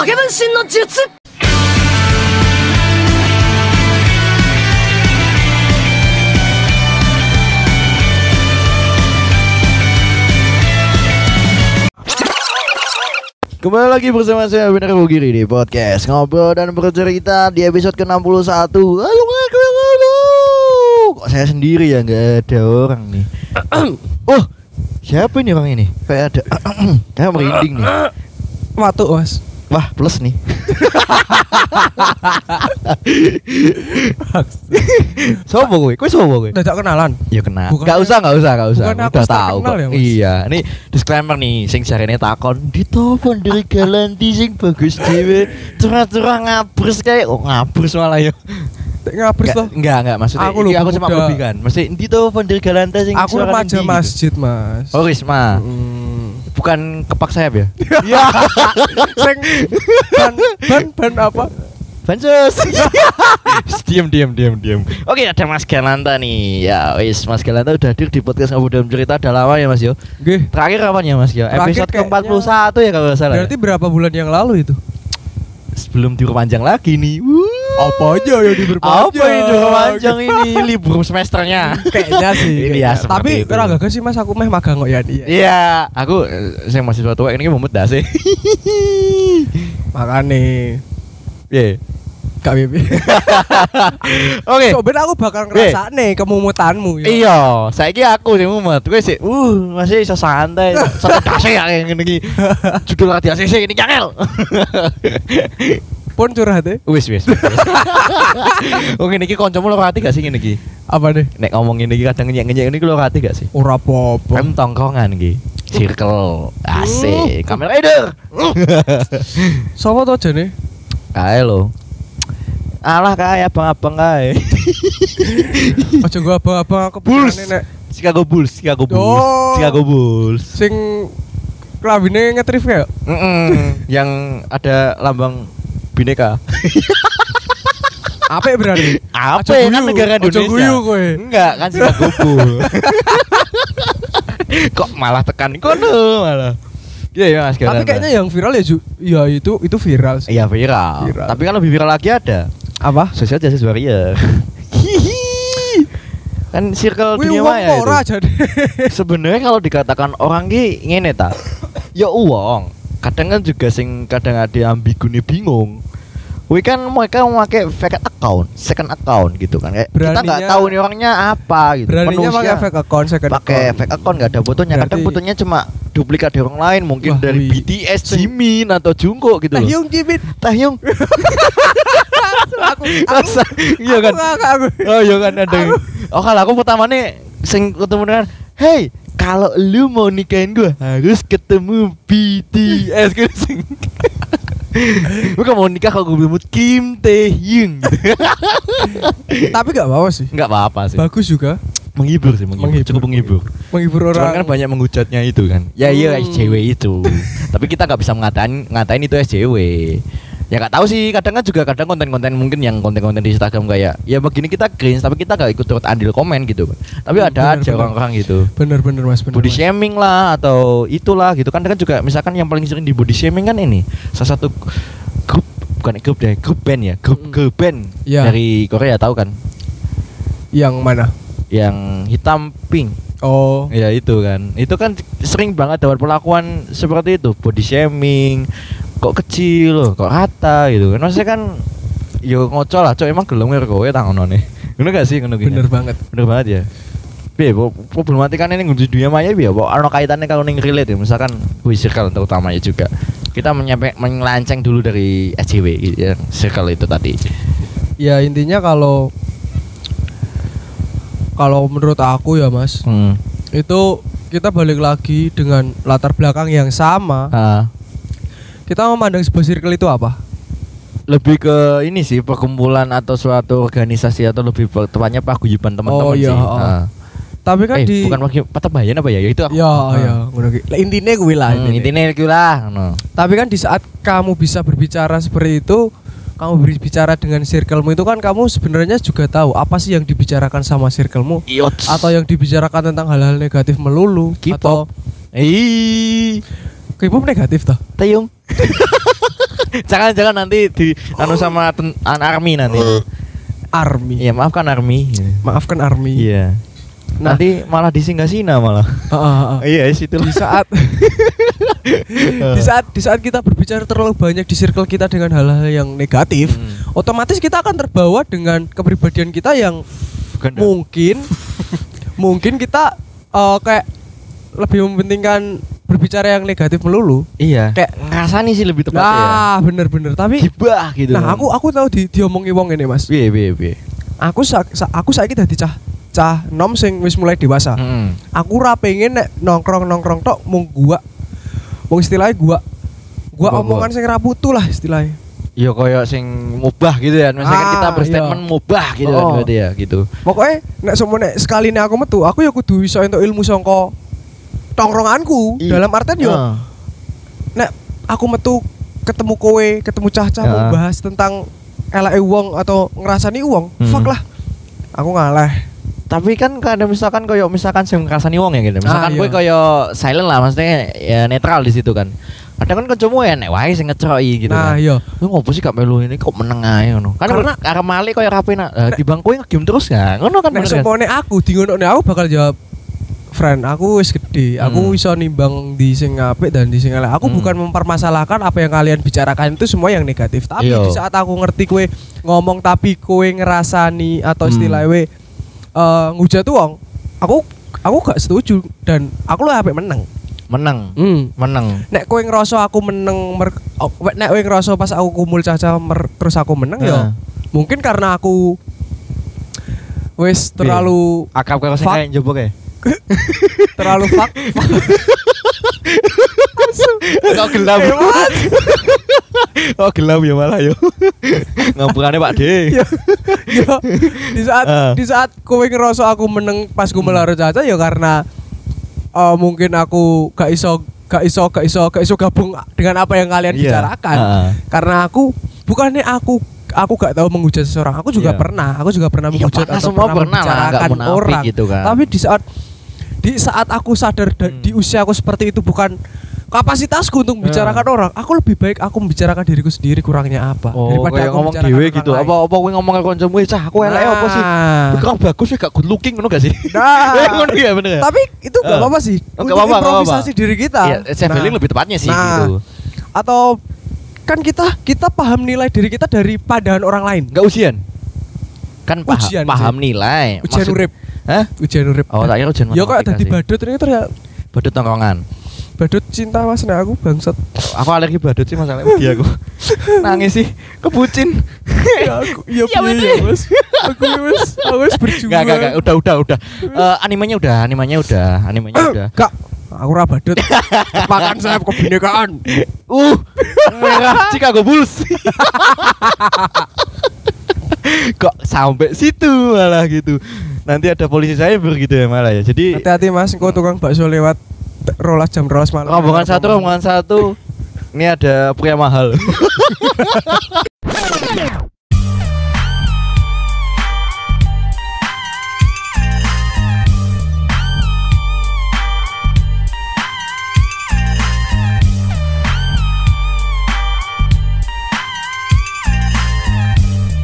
影分身の術 Kembali lagi bersama saya Bener Bugiri di podcast Ngobrol dan bercerita di episode ke-61 Halo, halo, halo Kok saya sendiri ya nggak ada orang nih Oh, siapa ini orang ini? Kayak ada Kayak merinding nih Watuk mas Wah, plus nih Sopo gue? Kue sopo gue? Tak kenalan Ya kenal. Bukan- Gak usah, gak usah, gak usah. bukan Udah tahu kok. ya, Mas? iya, ini disclaimer nih, sing jarene takon ditelepon dari Galanti sing bagus dhewe. Curah-curah ngabers kayak oh ngabers malah ya. Tak ngabers Enggak, enggak, enggak maksudnya Aku lho aku cuma pemuda. lebihkan. Mesti ditelepon dari Galanti sing Aku remaja gitu. masjid mas Oh, Risma. Hmm. Bukan kepak sayap ya? Ya Sing ban, ban, ban apa Bansos. diam diam diam diam. Oke, ada Mas Galanta nih. Ya, wis Mas Galanta udah hadir di podcast Ngobrol dan Cerita udah lama ya Mas Yo. Gih Terakhir kapan ya Mas Yo? Episode ke-41 ya kalau nggak salah. ya? Berarti berapa bulan yang lalu itu sebelum diperpanjang lagi nih. Wuh. Apa aja yang diperpanjang Apa ini diperpanjang ini libur semesternya? Kayaknya sih Iya, Tapi kira gak sih mas aku meh magang kok ya Iya Iya, aku eh, saya masih tua ini mumet dah sih. Makanya Iya. Gak bibi Oke. Sobat aku bakal ngerasa nih kemumutanmu ya. Iya, saiki aku sing mumet. Kowe sih, uh, masih iso santai. Santai dase ya ngene iki. Judul radio ACC ini kangel. Pun curhat ya Wis wis. wis. Oh ngene iki kancamu lho hati gak sih ngene iki? Apa deh Nek ngomong ngene iki kadang ngenyek-ngenyek ini lho hati gak sih? Ora apa-apa Kan tongkongan iki. Circle. Asik. Kamera rider. Sopo tuh aja nih Kae lho. Alah kae abang-abang kae. Aja gua abang-abang aku Bulls. nek Chicago Bulls, Chicago Bulls. Oh. Chicago Bulls. sing kelabine ngetrif ya. Mm-mm. Yang ada lambang bineka. Apik berarti. Apa ya kan negara Indonesia? guyu kowe. Enggak, kan Chicago Bulls. Kok malah tekan kono malah. Iya ya Mas Tapi kayaknya yang viral ya Ju. Ya itu itu viral sih. Iya viral. Viral. Tapi kan lebih viral lagi ada. Apa? Social Justice Warrior. kan circle Wih dunia maya itu. Sebenarnya kalau dikatakan orang ki ngene ta. Ya uang. Kadang kan juga sing kadang ada ambigune bingung. Wih kan mereka memakai fake account, second account gitu kan. Kayak kita nggak Beraninya- tahu nih orangnya apa gitu. Beraninya pakai fake account second pakai account. fake account nggak ada fotonya. Kadang Berarti- fotonya cuma duplikat dari orang lain, mungkin Wah, dari wih. BTS, Jimin atau Jungkook gitu loh. Tahyung Jimit. Tahyung. Aku Masa? Iya kan? Aku, aku, Oh iya kan ada. Oh kalau aku pertama nih sing ketemu dengan Hey kalau lu mau nikahin gua harus ketemu BTS gitu. Gue gak mau nikah kalau gue belum Kim Taehyung gitu. Tapi gak apa-apa sih. Nggak apa-apa sih. Bagus juga menghibur sih, menghibur. Menghibur. Cukup menghibur. menghibur Cuman orang. kan banyak menghujatnya itu kan. Ya iya Hmm. SJW itu. Tapi kita nggak bisa ngatain ngatain itu SJW. Ya nggak tahu sih. Kadang kan juga kadang konten-konten mungkin yang konten-konten di Instagram kayak ya begini kita cringe tapi kita nggak ikut turut andil komen gitu. Tapi Hmm, ada benar, aja orang-orang gitu. Bener-bener mas bener. Body Mas. shaming lah atau itulah gitu kan kan juga misalkan yang paling sering di body shaming kan ini salah satu grup bukan grup deh grup band ya grup Mm. girl band Iya. dari Korea tahu kan Yang mana? yang hitam pink Oh. Ya itu kan, itu kan sering banget dapat perlakuan seperti itu, body shaming, kok kecil loh, kok rata gitu kan. Maksudnya kan, yo ngocol lah, cok emang gelem ngira kowe tangonone. Ngono gak sih ngono gini? Bener banget. Bener banget ya. Piye problematika ini di dunia maya piye? Apa ana kaitannya kalau ning relate ya, misalkan wih circle terutama ya juga. Kita menyampe menyelanceng dulu dari SJW gitu ya, circle itu tadi. Ya intinya kalau kalau menurut aku ya mas Hmm. itu kita balik lagi dengan latar belakang yang sama Ah, kita memandang sebuah circle itu apa lebih ke ini sih perkumpulan atau suatu organisasi atau lebih tepatnya paguyuban teman-teman Oh, iya, sih. oh. Ah. tapi kan eh, di bukan pagi patabayan apa ya? Ya itu ya Ah. ya ngono ki. Intinya gue lah Hmm, intinya itu lah. ngono. tapi kan di saat kamu bisa berbicara seperti itu kamu berbicara dengan circlemu itu kan kamu sebenarnya juga tahu apa sih yang dibicarakan sama circlemu Yots. atau yang dibicarakan tentang hal-hal negatif melulu K-pop. atau Ih, K-pop negatif toh Tayung. Jangan-jangan nanti di anu sama ten, an army nanti. Army. Iya, maafkan army. Maafkan Army. Iya. Nah. Nanti malah malah. Ah, ah, ah. Iya, situ. di saat di saat di saat kita berbicara terlalu banyak di circle kita dengan hal-hal yang negatif, Hmm. otomatis kita akan terbawa dengan kepribadian kita yang Bukan mungkin mungkin kita eh, kayak lebih mementingkan berbicara yang negatif melulu. Iya. Kayak ngerasani sih lebih tepat ya. Nah, bener-bener. Tapi Gibah gitu. nah aku aku tahu di diomongi wong ini, Mas. piye piye piye. Aku sa, sa- aku saiki dadi cah cah nom sing wis mulai dewasa. Heeh. Aku ra pengen nek nongkrong-nongkrong tok mung gua. Mung istilahnya gua gua Gua- omongan sing ra putu lah istilahnya. Ya koyo sing mubah gitu ya. Misalkan Ah, kita berstatement iya. mubah gitu kan Oh. berarti ya gitu. Pokoknya nek semua nek sekali nek aku metu, aku ya kudu iso entuk ilmu sangka tongkronganku. I- Dalam artian yo Ah. nek aku metu ketemu kowe, ketemu cah-cah Ya. mau bahas tentang eleke wong atau ngerasani wong, Hmm. fuck lah. Aku ngalah. Tapi kan kadang misalkan koyo misalkan sing ngrasani wong ya gitu. Misalkan Ah, kowe iya. koyo silent lah maksudnya ya netral di situ kan. Kadang kan kancamu enek wae sing ngeceroki gitu nah, kan. iya. Lu ngopo sih gak melu ini kok meneng ae ngono. Kan Karena- karena male koyo rapi nak eh, di bangku ngegame terus ya. Ngono kan Nek sopone aku di ngono aku bakal jawab friend, aku wis gede, aku Hmm. iso nimbang di sing apik dan di sing elek. Aku Hmm. bukan mempermasalahkan apa yang kalian bicarakan itu semua yang negatif. Tapi Iya. di saat aku ngerti kue ngomong tapi kue ngerasani atau Hmm. istilahnya we, eh, ngujat wong, aku aku gak setuju dan aku lo apik meneng. Meneng. Hmm. Meneng. Nek kowe ngerasa aku meneng mer, oh, nek kowe ngerasa pas aku kumpul caca mer, terus aku meneng ya Heeh. mungkin karena aku wis terlalu Fuck. kayak njobok ya. Terlalu fuck Kok gelap. oh gelap ya malah yo. Ngampurane Pak D. ya, ya, di saat Ah. di saat kowe ngerasa aku meneng pas Hmm. kumpul karo caca ya karena eh, mungkin aku gak iso gak iso gak iso gak iso gabung dengan apa yang kalian Iya. bicarakan Heeh. karena aku bukannya aku aku gak tahu menghujat seseorang aku juga Iya. pernah aku juga pernah Iya, menghujat pernah, atau semua pernah, pernah membicarakan orang gitu kan. tapi di saat di saat aku sadar da- Hmm. di usia aku seperti itu bukan kapasitasku untuk membicarakan Nah. orang aku lebih baik aku membicarakan diriku sendiri kurangnya apa Oh, kayak aku ngomong orang gitu. lain. Apa apa kowe ngomong karo kancamu, "Eh, "Cah, aku elek apa sih?" Nah. Kurang bagus ya gak good looking ngono gak sih? Nah. Eh, ngono ya bener ya? Tapi itu gak Eh. apa-apa sih. Oh, Untuk gak apa-apa, gak improvisasi diri kita. Self healing Nah, lebih tepatnya sih nah, gitu. Atau kan kita kita paham nilai diri kita dari pandangan orang lain. Enggak ujian. Kan paham, Ujian, paham nilai. Ujian Maksud- urip. Hah? Ujian urip. Oh, tak kira ujian Ya kok matematika sih. badut ini ternyata badut tongkongan. badut cinta mas nah aku bangsat. Aku alergi badut sih masalahnya dia aku. Nangis sih, kebucin. ya aku iya Iya, piye ya mas. Aku wis aku wis berjuang. Enggak, enggak, udah, udah, udah. Eh, animenya udah, animenya udah, animenya udah. Kak, aku ora badut. Cepakan sayap kebinekaan. Uh, merah Chicago Bulls. Kok sampai situ malah gitu. Nanti ada polisi cyber gitu ya malah ya. Jadi Hati-hati mas, engko tukang bakso lewat rolas jam rolas malam. rombongan satu, rombongan satu. Ini ada pria mahal.